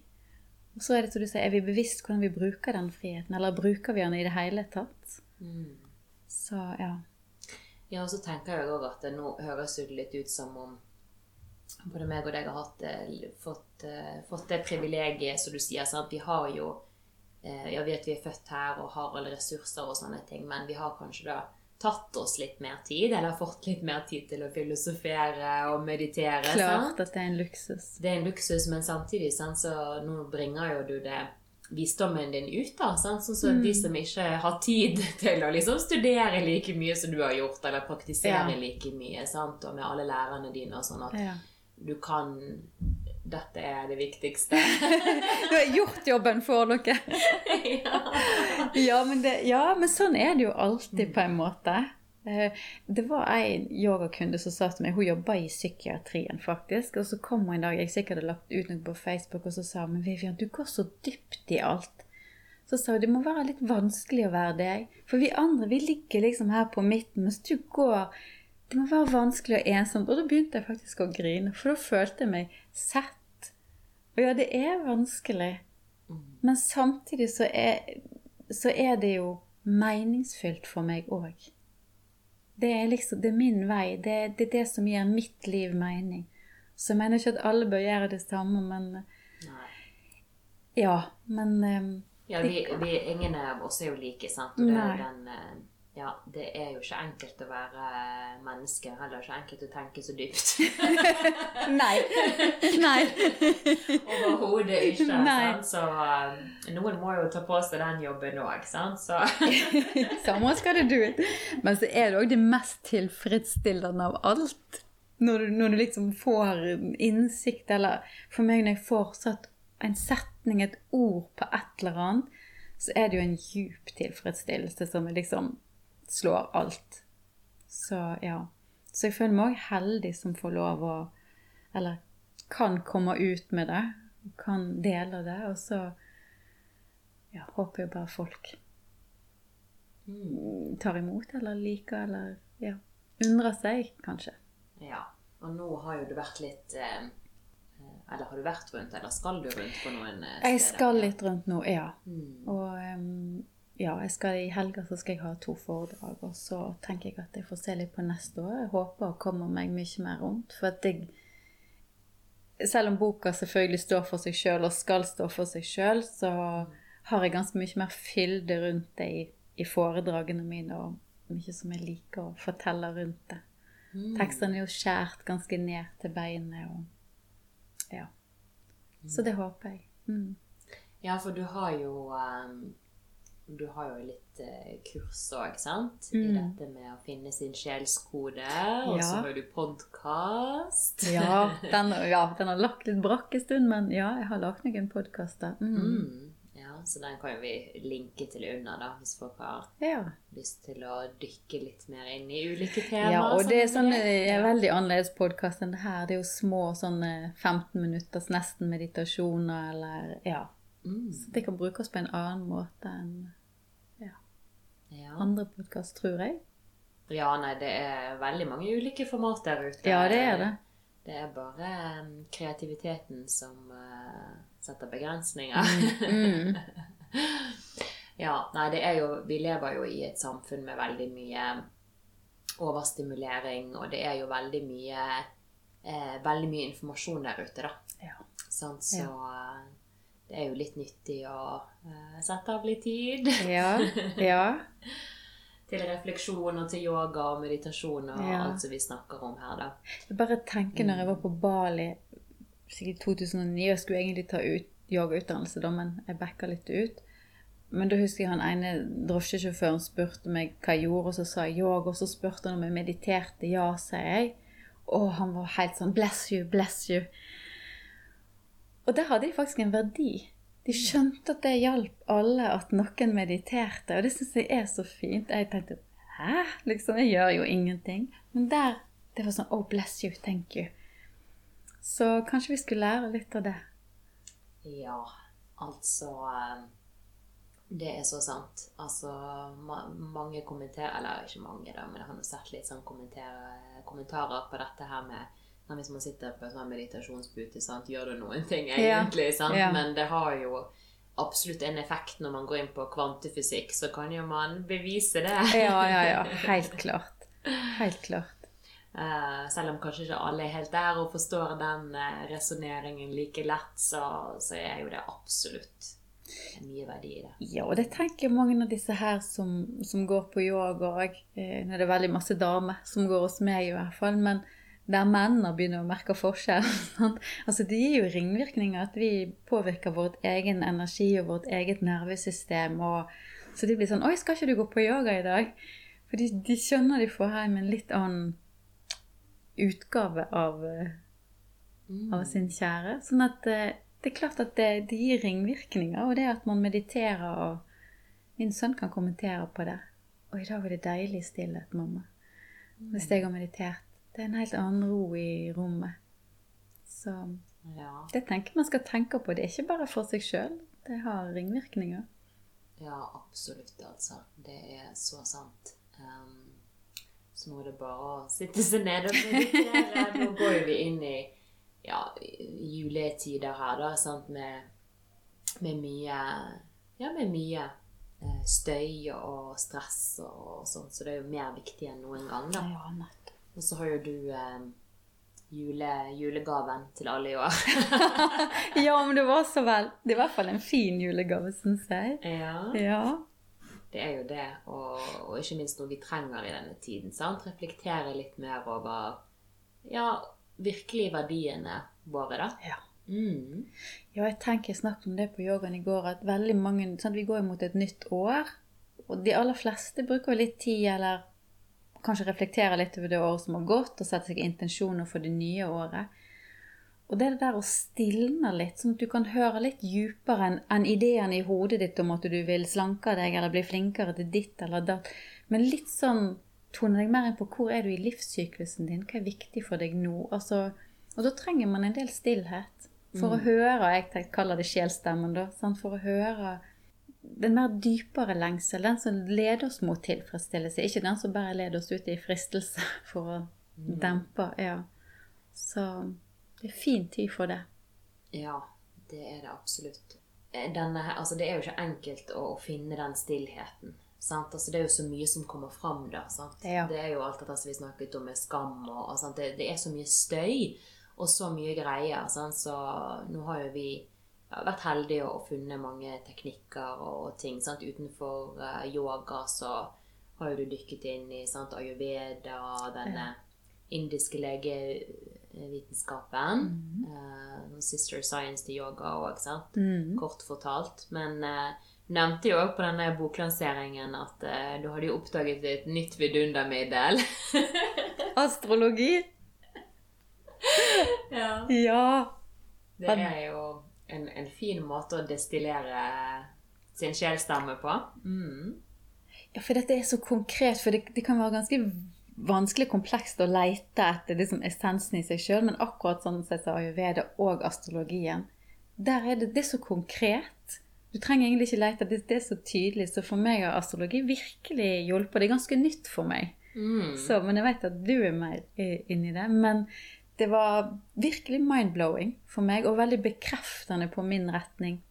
S2: Og så er det som du sier, er vi bevisst hvordan vi bruker den friheten? Eller bruker vi den i det hele tatt?
S1: Mm.
S2: Så ja.
S1: Ja, og så tenker jeg òg at det nå høres det litt ut som om både meg og deg har hatt, eh, fått, eh, fått det privilegiet, som du sier. Sant? Vi har jo eh, Jeg vet vi er født her og har alle ressurser og sånne ting, men vi har kanskje da tatt oss litt mer tid, eller fått litt mer tid til å filosofere og meditere. sant?
S2: Klart at det er en luksus.
S1: Det er en luksus, men samtidig sant, så nå bringer jo du det visdommen din ut. da, sant? Sånn som de som ikke har tid <laughs> til å liksom studere like mye som du har gjort, eller praktisere
S2: Ja.
S1: like mye, sant? og med alle lærerne dine og sånn, at
S2: Ja.
S1: du kan Dette er det viktigste. <laughs>
S2: Du har gjort jobben for dere. <laughs>
S1: ja.
S2: Ja men, det, ja, men sånn er det jo alltid, på en måte. Eh, Det var en yogakunde som sa til meg Hun jobba i psykiatrien, faktisk. Og så kom hun en dag, jeg sikkert hadde lagt ut noe på Facebook, og så sa hun men Vivian, du går så dypt i alt. Så sa hun det må være litt vanskelig å være deg. For vi andre vi ligger liksom her på midten, mens du går Det må være vanskelig og ensomt. Og da begynte jeg faktisk å grine, for da følte jeg meg sett. Og ja, det er vanskelig. Men samtidig så er, så er det jo meningsfylt for meg òg. Det er liksom, det er min vei. Det, det er det som gir mitt liv mening. Så jeg mener ikke at alle bør gjøre det samme, men
S1: Nei.
S2: ja. Men um,
S1: Ja, vi, vi, ingen av oss er jo like, sant? Og det, er den, eh, ja, det er jo ikke enkelt å være menneske. Heller ikke enkelt å tenke så dypt. <laughs>
S2: Nei. Nei. <laughs>
S1: Overhodet ikke.
S2: Nei.
S1: Sant? Så eh, noen må jo ta på seg den jobben òg, sant? Så <laughs>
S2: Someone skal det do it. Men så er det òg det mest tilfredsstillende av alt. Når du, når du liksom får innsikt, eller for meg når jeg får satt en setning, et ord på et eller annet, så er det jo en djup tilfredsstillelse som er liksom slår alt. Så ja. Så jeg føler meg òg heldig som får lov å Eller kan komme ut med det. Kan dele det. Og så ja, håper jeg bare folk tar imot eller liker eller ja, undrer seg, kanskje.
S1: Ja. Og nå har jo du vært litt eh, Eller har du vært rundt, eller skal du rundt på noen eh, steder?
S2: Jeg skal litt rundt nå, ja.
S1: Mm.
S2: Og em, ja, jeg skal i helga så skal jeg ha to foredrag, og så tenker jeg at jeg får se litt på neste år. Jeg håper å komme meg mye mer rundt. For at jeg Selv om boka selvfølgelig står for seg sjøl og skal stå for seg sjøl, så har jeg ganske mye mer fylde rundt det i, i foredragene mine, og mye som jeg liker å fortelle rundt det.
S1: Mm.
S2: Tekstene er jo skjært ganske ned til beinet og Ja. Så det håper jeg. Mm.
S1: Ja, for du har jo eh, Du har jo litt eh, kurs òg, sant? I
S2: Mm.
S1: dette med å finne sin sjelskode. Og så har du podkast.
S2: Ja, <laughs> den, ja, den har lagt litt brakk en stund, men ja, jeg har lagt noen podkaster. Mm.
S1: Mm. Ja, så den kan vi linke til under, da, hvis folk har
S2: Ja.
S1: lyst til å dykke litt mer inn i ulike temaer.
S2: Ja, og det er sånn
S1: det.
S2: eh, veldig annerledes podkast enn det her. Det er jo små sånne 15 minutters nesten meditasjoner eller Ja.
S1: Mm,
S2: Så det kan brukes på en annen måte enn
S1: ja.
S2: andre podkast, tror jeg.
S1: ja, nei, det er veldig mange ulike format der ute.
S2: Ja, det er det.
S1: Det er bare um, kreativiteten som uh, setter begrensninger.
S2: Mm. <laughs>
S1: ja, nei, det er jo Vi lever jo i et samfunn med veldig mye overstimulering, og det er jo veldig mye eh, Veldig mye informasjon der ute, da.
S2: Ja.
S1: Sånn, Så eh, det er jo litt nyttig å uh, sette av litt tid
S2: Ja. <laughs> ja.
S1: til refleksjon og til yoga og meditasjon og
S2: Ja.
S1: alt som vi snakker om her, da.
S2: Jeg bare tenker når jeg var på Bali sikkert 2009 Jeg skulle egentlig ta ut yogautdannelse, da, men jeg backa litt ut. Men da husker jeg han ene drosjesjåføren spurte meg hva jeg gjorde, og så sa jeg yoga. Og så spurte han om jeg mediterte. Ja, sier jeg. Og han var helt sånn Bless you, bless you. Og der hadde de faktisk en verdi. De skjønte at det hjalp alle at noen mediterte, og det syns jeg er så fint. Jeg tenkte Hæ? Liksom, jeg gjør jo ingenting. Men der det var sånn Oh, bless you, thank you. Så kanskje vi skulle lære litt av det.
S1: Ja, altså eh, Det er så sant. Altså, ma mange kommenterer Eller ikke mange, da, men jeg har sett litt sånn kommentarer på dette her med når Hvis man sitter på en sånn meditasjonspute, sant? gjør du noen ting egentlig? Sant?
S2: Ja.
S1: Men det har jo absolutt en effekt når man går inn på kvantefysikk, så kan jo man bevise det.
S2: Ja, ja, ja. <laughs> Helt klart. Helt klart.
S1: Uh, selv om kanskje ikke alle er helt der og forstår den uh, resonneringen like lett, så, så er jo det absolutt mye verdi i det.
S2: Ja, og det tenker jeg mange av disse her som, som går på yoga òg. Uh, nå er det veldig masse damer som går hos meg i hvert fall. Men der mennene begynner å merke forskjell. <laughs> altså Det gir jo ringvirkninger at vi påvirker vårt egen energi og vårt eget nervesystem. Og, så de blir sånn 'Oi, skal ikke du gå på yoga i dag?' For de, de skjønner de får hjem en litt annen utgave av, eh,
S1: Mm.
S2: av sin kjære. Sånn at eh, det er klart at det, det gir ringvirkninger, og det at man mediterer og Min sønn kan kommentere på det. Og i dag var det deilig stillhet, mamma. Hvis jeg har meditert. Det er en helt annen ro i rommet. Så
S1: Ja,
S2: det tenker man skal tenke på. Det er ikke bare for seg sjøl. Det har ringvirkninger.
S1: ja, absolutt, altså. Det er så sant. Um, så nå er det bare å sitte seg ned og meditere. <laughs> Nå går vi inn i ja, juletider her, da, sant, med, med mye Ja, med mye eh, støy og stress og sånn, så det er jo mer viktig enn noen gang, da.
S2: Ja.
S1: Og så har jo du eh, jule, julegaven til alle i år. <laughs>
S2: Ja, men det var så vel. Det er i hvert fall en fin julegave, syns jeg.
S1: ja.
S2: Ja.
S1: Det er jo det, og, og ikke minst noe vi trenger i denne tiden. sant? Reflektere litt mer over ja, virkelig verdiene våre, da.
S2: Ja.
S1: Mm.
S2: Ja, jeg tenker jeg snakket om det på yogaen i går, at veldig mange sant, Vi går jo mot et nytt år. Og de aller fleste bruker litt tid, eller kanskje reflektere litt over det året som har gått, og sette seg intensjoner for det nye året. Og det er det der å stilne litt, sånn at du kan høre litt dypere enn en ideene i hodet ditt om at du vil slanke deg eller bli flinkere til ditt eller datt. Men litt sånn tone deg mer inn på hvor er du i livssyklusen din, hva er viktig for deg nå? Altså, og da trenger man en del stillhet for å høre Jeg kaller det sjelstemmen, da. Sant? For å høre den mer dypere lengsel, den som leder oss mot tilfredsstillelse. Ikke den som bare leder oss ut i fristelse <laughs> for å dempe. Ja. Så det er fin tid for det.
S1: Ja, det er det absolutt. Eh, Denne, altså, det er jo ikke enkelt å, finne den stillheten. Sant? Altså, det er jo så mye som kommer fram der. Sant?
S2: Ja.
S1: Det er jo alt dette som vi snakket om med skam. Og, og? Det, det er så mye støy og så mye greier. Sant? Så nå har jo vi ja, vært heldig og funnet mange teknikker og ting. Sant? Utenfor eh, yoga så har jo du dykket inn i sant? ayurveda, denne indiske legevitenskapen. eh, sister science til yoga òg, sant? Kort fortalt. Men uh, du nevnte jo òg på denne boklanseringen at uh, du hadde jo oppdaget et nytt vidundermiddel. <laughs>
S2: Astrologi?
S1: ja.
S2: Ja.
S1: Det er jo en, en fin måte å destillere sin sjelstemme på. Mm.
S2: Ja, for dette er så konkret, for det, det kan være ganske vanskelig komplekst å leite etter liksom, essensen i seg sjøl, men akkurat sånn som jeg sa ayurveda og astrologien, der er det, det er så konkret. Du trenger egentlig ikke lete, det, det er så tydelig. Så for meg har astrologi virkelig hjulpet. Det er ganske nytt for meg.
S1: Mm.
S2: Så, men jeg vet at du er mer inni det. Men det var virkelig mind-blowing for meg, og veldig bekreftende på min retning.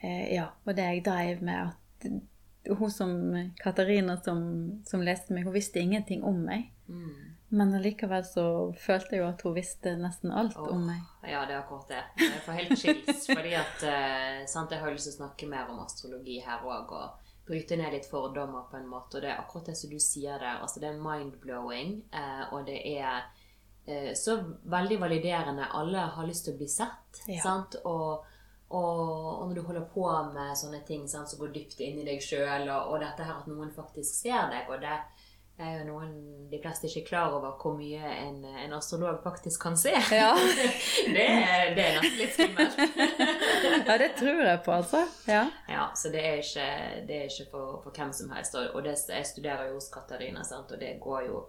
S2: Eh, ja, og det jeg dreiv med at hun som Katarina som, som leste meg, hun visste ingenting om meg.
S1: Mm.
S2: Men allikevel så følte jeg jo at hun visste nesten alt
S1: oh,
S2: om meg.
S1: Ja, det er akkurat det. Jeg får helt chills. fordi at eh, sant, Jeg har lyst til å snakke mer om astrologi her òg, og bryte ned litt fordommer på en måte. Og det er akkurat det som du sier der. altså Det er mind-blowing, eh, og det er så veldig validerende. Alle har lyst til å bli sett.
S2: Ja.
S1: sant? Og, og, og når du holder på med sånne ting sant, som går dypt inn i deg sjøl, og, og dette her at noen faktisk ser deg, og det er jo noen de fleste ikke er klar over hvor mye en, en astrolog faktisk kan se.
S2: Ja. <laughs>
S1: det, det er nesten litt skummelt. <laughs>
S2: ja, det tror jeg på, altså. Ja.
S1: ja, så det er ikke, det er ikke for, for hvem som helst. Og det, jeg studerer jo hos Katarina, sant? og det går jo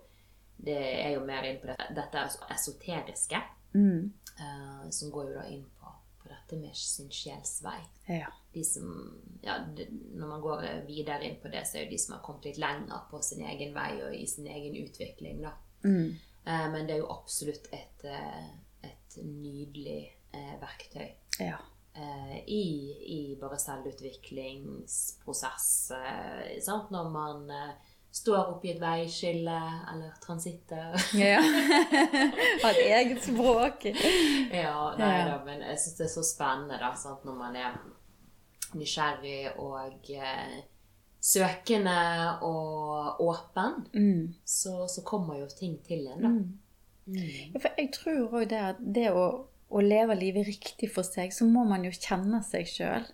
S1: Det er jo mer inn på dette, dette esoteriske,
S2: Mm.
S1: Uh, som går jo da inn på, på dette med sin sjels vei.
S2: ja.
S1: De som, ja, det, når man går videre inn på det, så er jo de som har kommet litt lenger på sin egen vei og i sin egen utvikling, da.
S2: Mm.
S1: Uh, men det er jo absolutt et, eh, et nydelig uh, verktøy
S2: ja.
S1: i, i bare selvutviklingsprosess. Når man står oppi et veiskille eller transitter.
S2: ja. <laughs> Har et eget språk.
S1: ja, nei
S2: Ja.
S1: da, men jeg syns det er så spennende da, sant? når man er nysgjerrig og eh, søkende og åpen,
S2: Mm.
S1: så, så kommer jo ting til en, da.
S2: Mm.
S1: Mm.
S2: Ja, for jeg tror òg det at det å, å leve livet riktig for seg, så må man jo kjenne seg sjøl.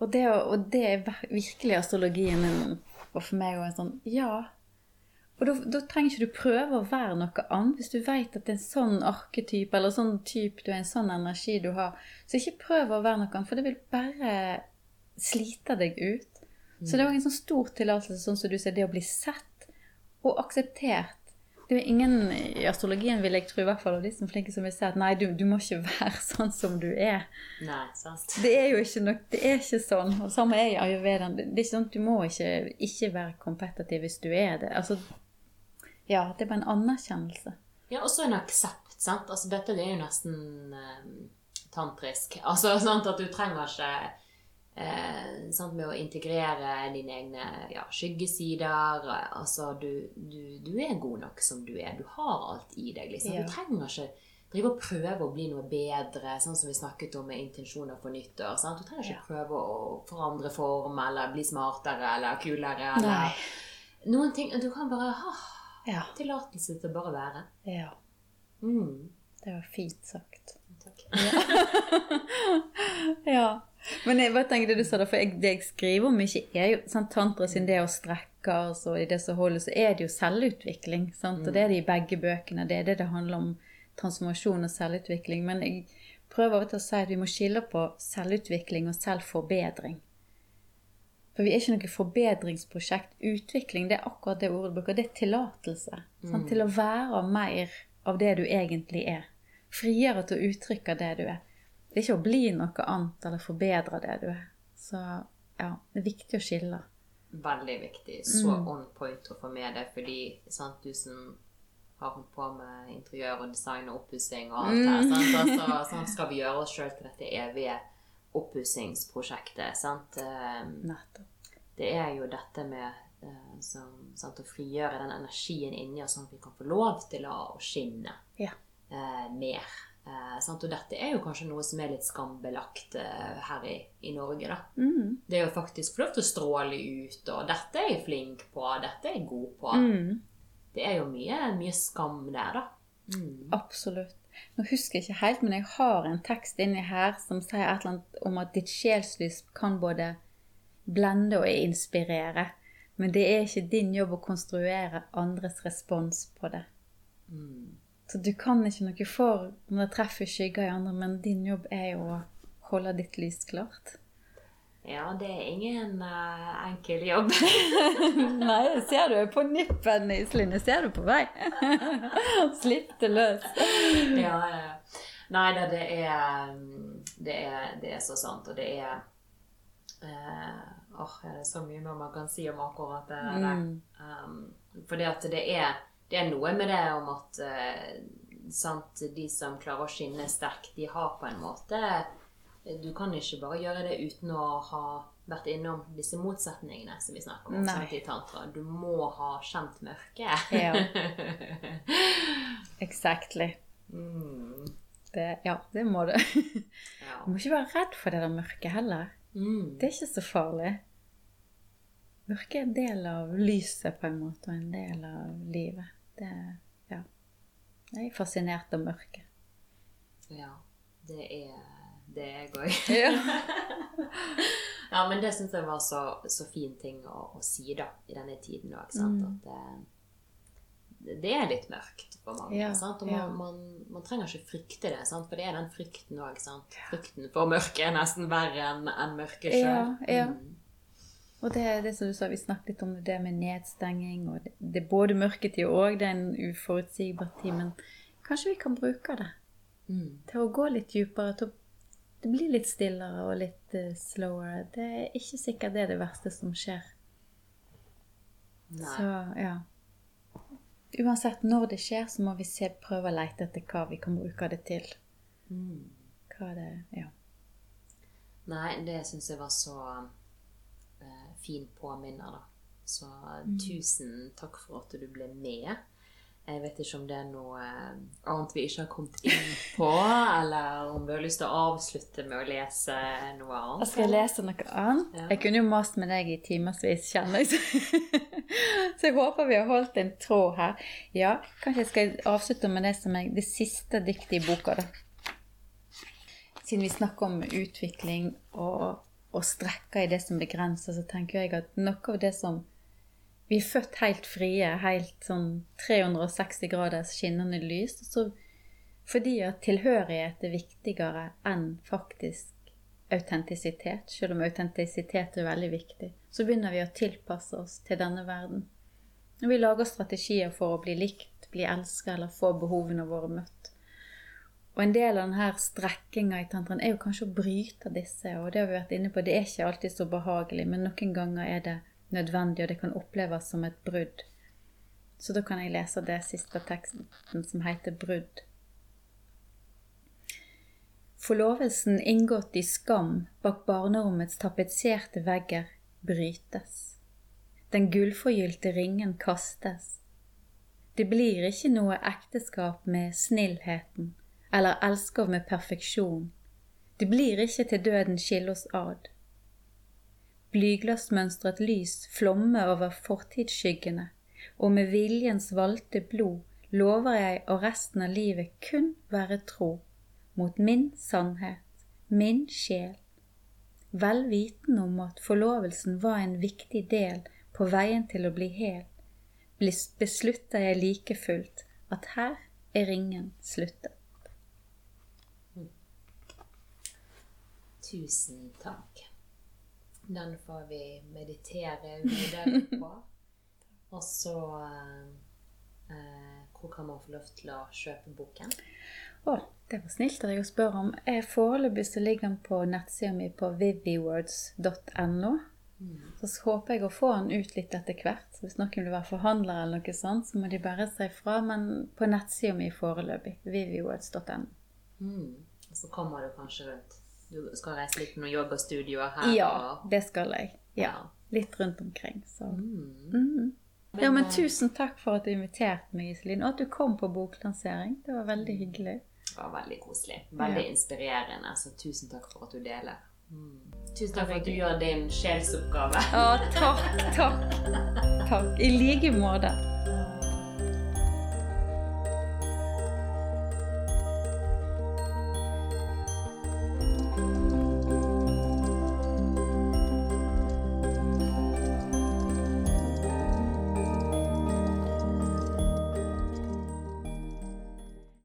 S2: Og, det og det er virkelig astrologien min, og for meg òg en sånn Ja. Og da, da trenger ikke du prøve å være noe annet. Hvis du vet at det er en sånn arketype, eller sånn type du er, en sånn energi du har, så ikke prøv å være noe annet, for det vil bare slite deg ut. Så det er òg en sånn stor tillatelse, sånn som du sier, det å bli sett og akseptert. Det er ingen i astrologien, vil jeg tro, i hvert fall av de som er flinke, som vil si at nei, du, du må ikke <laughs> være sånn som du er.
S1: Nei, sant?
S2: Det er jo ikke nok, det er ikke sånn. Og samme er i ayurvedaen. Det det er ikke sånn at du må ikke, ikke være kompetitiv hvis du er det. Altså, ja, det er bare en anerkjennelse.
S1: Ja, også en aksept, sant? Altså, dette er jo nesten um, tantrisk. Altså, <laughs> sant, at du trenger ikke eh, sant, Med å integrere dine egne ja, skyggesider eh, Altså, du, du, du er god nok som du er. Du har alt i deg, liksom.
S2: Ja.
S1: Du trenger ikke drive og prøve å bli noe bedre, sånn som vi snakket om med intensjoner for nyttår. Sant? Du trenger ikke
S2: Ja.
S1: prøve å forandre form, eller bli smartere, eller kulere,
S2: Nei.
S1: noen ting. Du kan bare ha
S2: Ja.
S1: tillatelse til å bare være.
S2: ja.
S1: Mm.
S2: Det var fint sagt.
S1: Takk.
S2: Ja. <laughs> Men jeg bare tenker det du sa da, for jeg, det jeg skriver om ikke er jo sant, Tantra sin det å strekke og i det som holder, så er det jo selvutvikling. Sant? Og det er det i begge bøkene. Det er det det handler om. Transformasjon og selvutvikling. Men jeg prøver å si at vi må skille på selvutvikling og selvforbedring. For vi er ikke noe forbedringsprosjekt. Utvikling det er akkurat det ordet du bruker. Det er tillatelse sant, til å være mer av det du egentlig er. Friere til å uttrykke det du er. Det er ikke å bli noe annet eller forbedre det du er. Så ja, det er viktig å skille.
S1: Veldig viktig. Så on point å få med det, fordi sant, du som har holdt på med interiør og design og oppussing og alt her, sant? Altså, sånn skal vi gjøre oss sjøl til dette evige oppussingsprosjektet. Sant? Eh,
S2: Nettopp.
S1: Det er jo dette med eh, som, sant, å frigjøre den energien inni oss, sånn at vi kan få lov til å, å skinne
S2: Ja.
S1: eh, mer. Eh? Og dette er jo kanskje noe som er litt skambelagt eh, her i, i Norge.
S2: Mm.
S1: Det er jo faktisk få lov til å stråle ut, og 'dette er jeg flink på', 'dette er jeg god på'.
S2: Mm.
S1: Det er jo mye, mye skam der, da. Mm.
S2: Absolutt. Nå husker jeg ikke helt, men jeg har en tekst inni her som sier et eller annet om at ditt sjelslys kan både blende og inspirere. Men det er ikke din jobb å konstruere andres respons på det.
S1: Mm.
S2: Så du kan ikke noe for når det treffer skygger i andre, men din jobb er jo å holde ditt lys klart.
S1: Ja, det er ingen uh, enkel jobb. <laughs>
S2: Nei, ser du på nippen, Iselin. Ser du på vei? <laughs> Slipp det løs.
S1: ja. Nei da, det er, det er Det er så sant, og det er uh, Åh, oh, det er så mye mer man kan si om akkurat det. Mm. Um, fordi at det er, det er noe med det om at uh, sant, de som klarer å skinne sterkt, de har på en måte du kan ikke bare gjøre det uten å ha vært innom disse motsetningene som vi snakker om sant, i tantra. Du må ha kjent mørket.
S2: ja. <laughs> Exactly. Mm. Det, ja, det må du. <laughs> ja. Du må ikke være redd for det der mørket heller. Mm. Det er ikke så farlig. Mørket er en del av lyset, på en måte, og en del av livet. Det, ja. Jeg er fascinert av mørket.
S1: Ja, det er det er jeg òg. <laughs> Ja. ja, men det syns jeg var så, så fin ting å, å, si da, i denne tiden òg. Mm. At det, det, er litt mørkt for mange. Ja, sant? Og man, ja. man, man, trenger ikke frykte det, sant? for det er den frykten òg. Frykten for mørket er nesten verre enn en mørket sjøl. Ja, mm.
S2: Og det, det som du sa, vi snakket litt om det med nedstenging. og Det, det er både mørketid og det er en uforutsigbar tid. Men kanskje vi kan bruke det mm. til å gå litt dypere, til det blir litt stillere og litt uh, slower. Det er ikke sikkert det er det verste som skjer. Nei. Så ja. Uansett når det skjer, så må vi se, prøve å lete etter hva vi kan bruke det til. Mm. Hva det Ja.
S1: Nei, det syns jeg var så fin påminner, da. Så mm. tusen takk for at du ble med. Jeg vet ikke om det er noe eh, annet vi ikke har kommet inn på, <laughs> eller om vi har lyst til å avslutte med å lese noe annet.
S2: Skal jeg lese noe annet? Ja. Jeg kunne jo mast med deg i timevis, kjenner jeg. Så <laughs> jeg håper vi har holdt en tråd her. Ja, kanskje jeg skal avslutte med det som er det siste diktet i boka, da. Siden vi snakker om utvikling og, og strekker i det som begrenser, så tenker jeg at noe av det som vi er født helt frie, helt sånn 360 graders skinnende lys. Så fordi at tilhørighet er viktigere enn faktisk autentisitet, selv om autentisitet er veldig viktig, så begynner vi å tilpasse oss til denne verden. Når vi lager strategier for å bli likt, bli elsket eller få behovene våre møtt. Og en del av denne strekkinga i tantraen er jo kanskje å bryte disse, og det har vi vært inne på, det er ikke alltid så behagelig, men noen ganger er det nødvendig, og det kan oppleves som et brudd. Så da kan jeg lese det siste teksten, som heter 'Brudd'. Forlovelsen inngått i skam bak barnerommets tapetserte vegger brytes. Den gullforgylte ringen kastes. Det blir ikke noe ekteskap med snillheten eller elsker med perfeksjon. Det blir ikke til døden skille oss ad blyglassmønstret lys flommer over fortidsskyggene, og med viljens valgte blod lover jeg å resten av livet kun være tro mot min sannhet, min sjel, vel vitende om at forlovelsen var en viktig del på veien til å bli hel, beslutter jeg like fullt at her er ringen sluttet.
S1: Tusen takk. Den får vi meditere videre <laughs> på. Og så eh, Hvor kan man få lov til å kjøpe boken?
S2: Å, det var snilt av deg å spørre om. Foreløpig så ligger den på nettsida mi på viviwords.no. Mm. Så håper jeg å få den ut litt etter hvert. Så hvis noen vil være forhandler, eller noe sånt, så må de bare si fra. Men på nettsida mi foreløpig. viviwords.no.
S1: Mm. Så kommer du kanskje rundt du skal reise litt på noen yogastudioer her?
S2: Ja, og... det skal jeg. Ja, Litt rundt omkring. Så. Mm. Mm. Ja, men eh, tusen takk for at du inviterte meg, Iselin, og at du kom på boklansering. Det var veldig hyggelig.
S1: Det var veldig koselig. Veldig ja. inspirerende. Så tusen takk for at du deler. Mm. Tusen takk for at du gjør din sjelsoppgave.
S2: Å, takk, takk. <laughs> Takk. I like måte.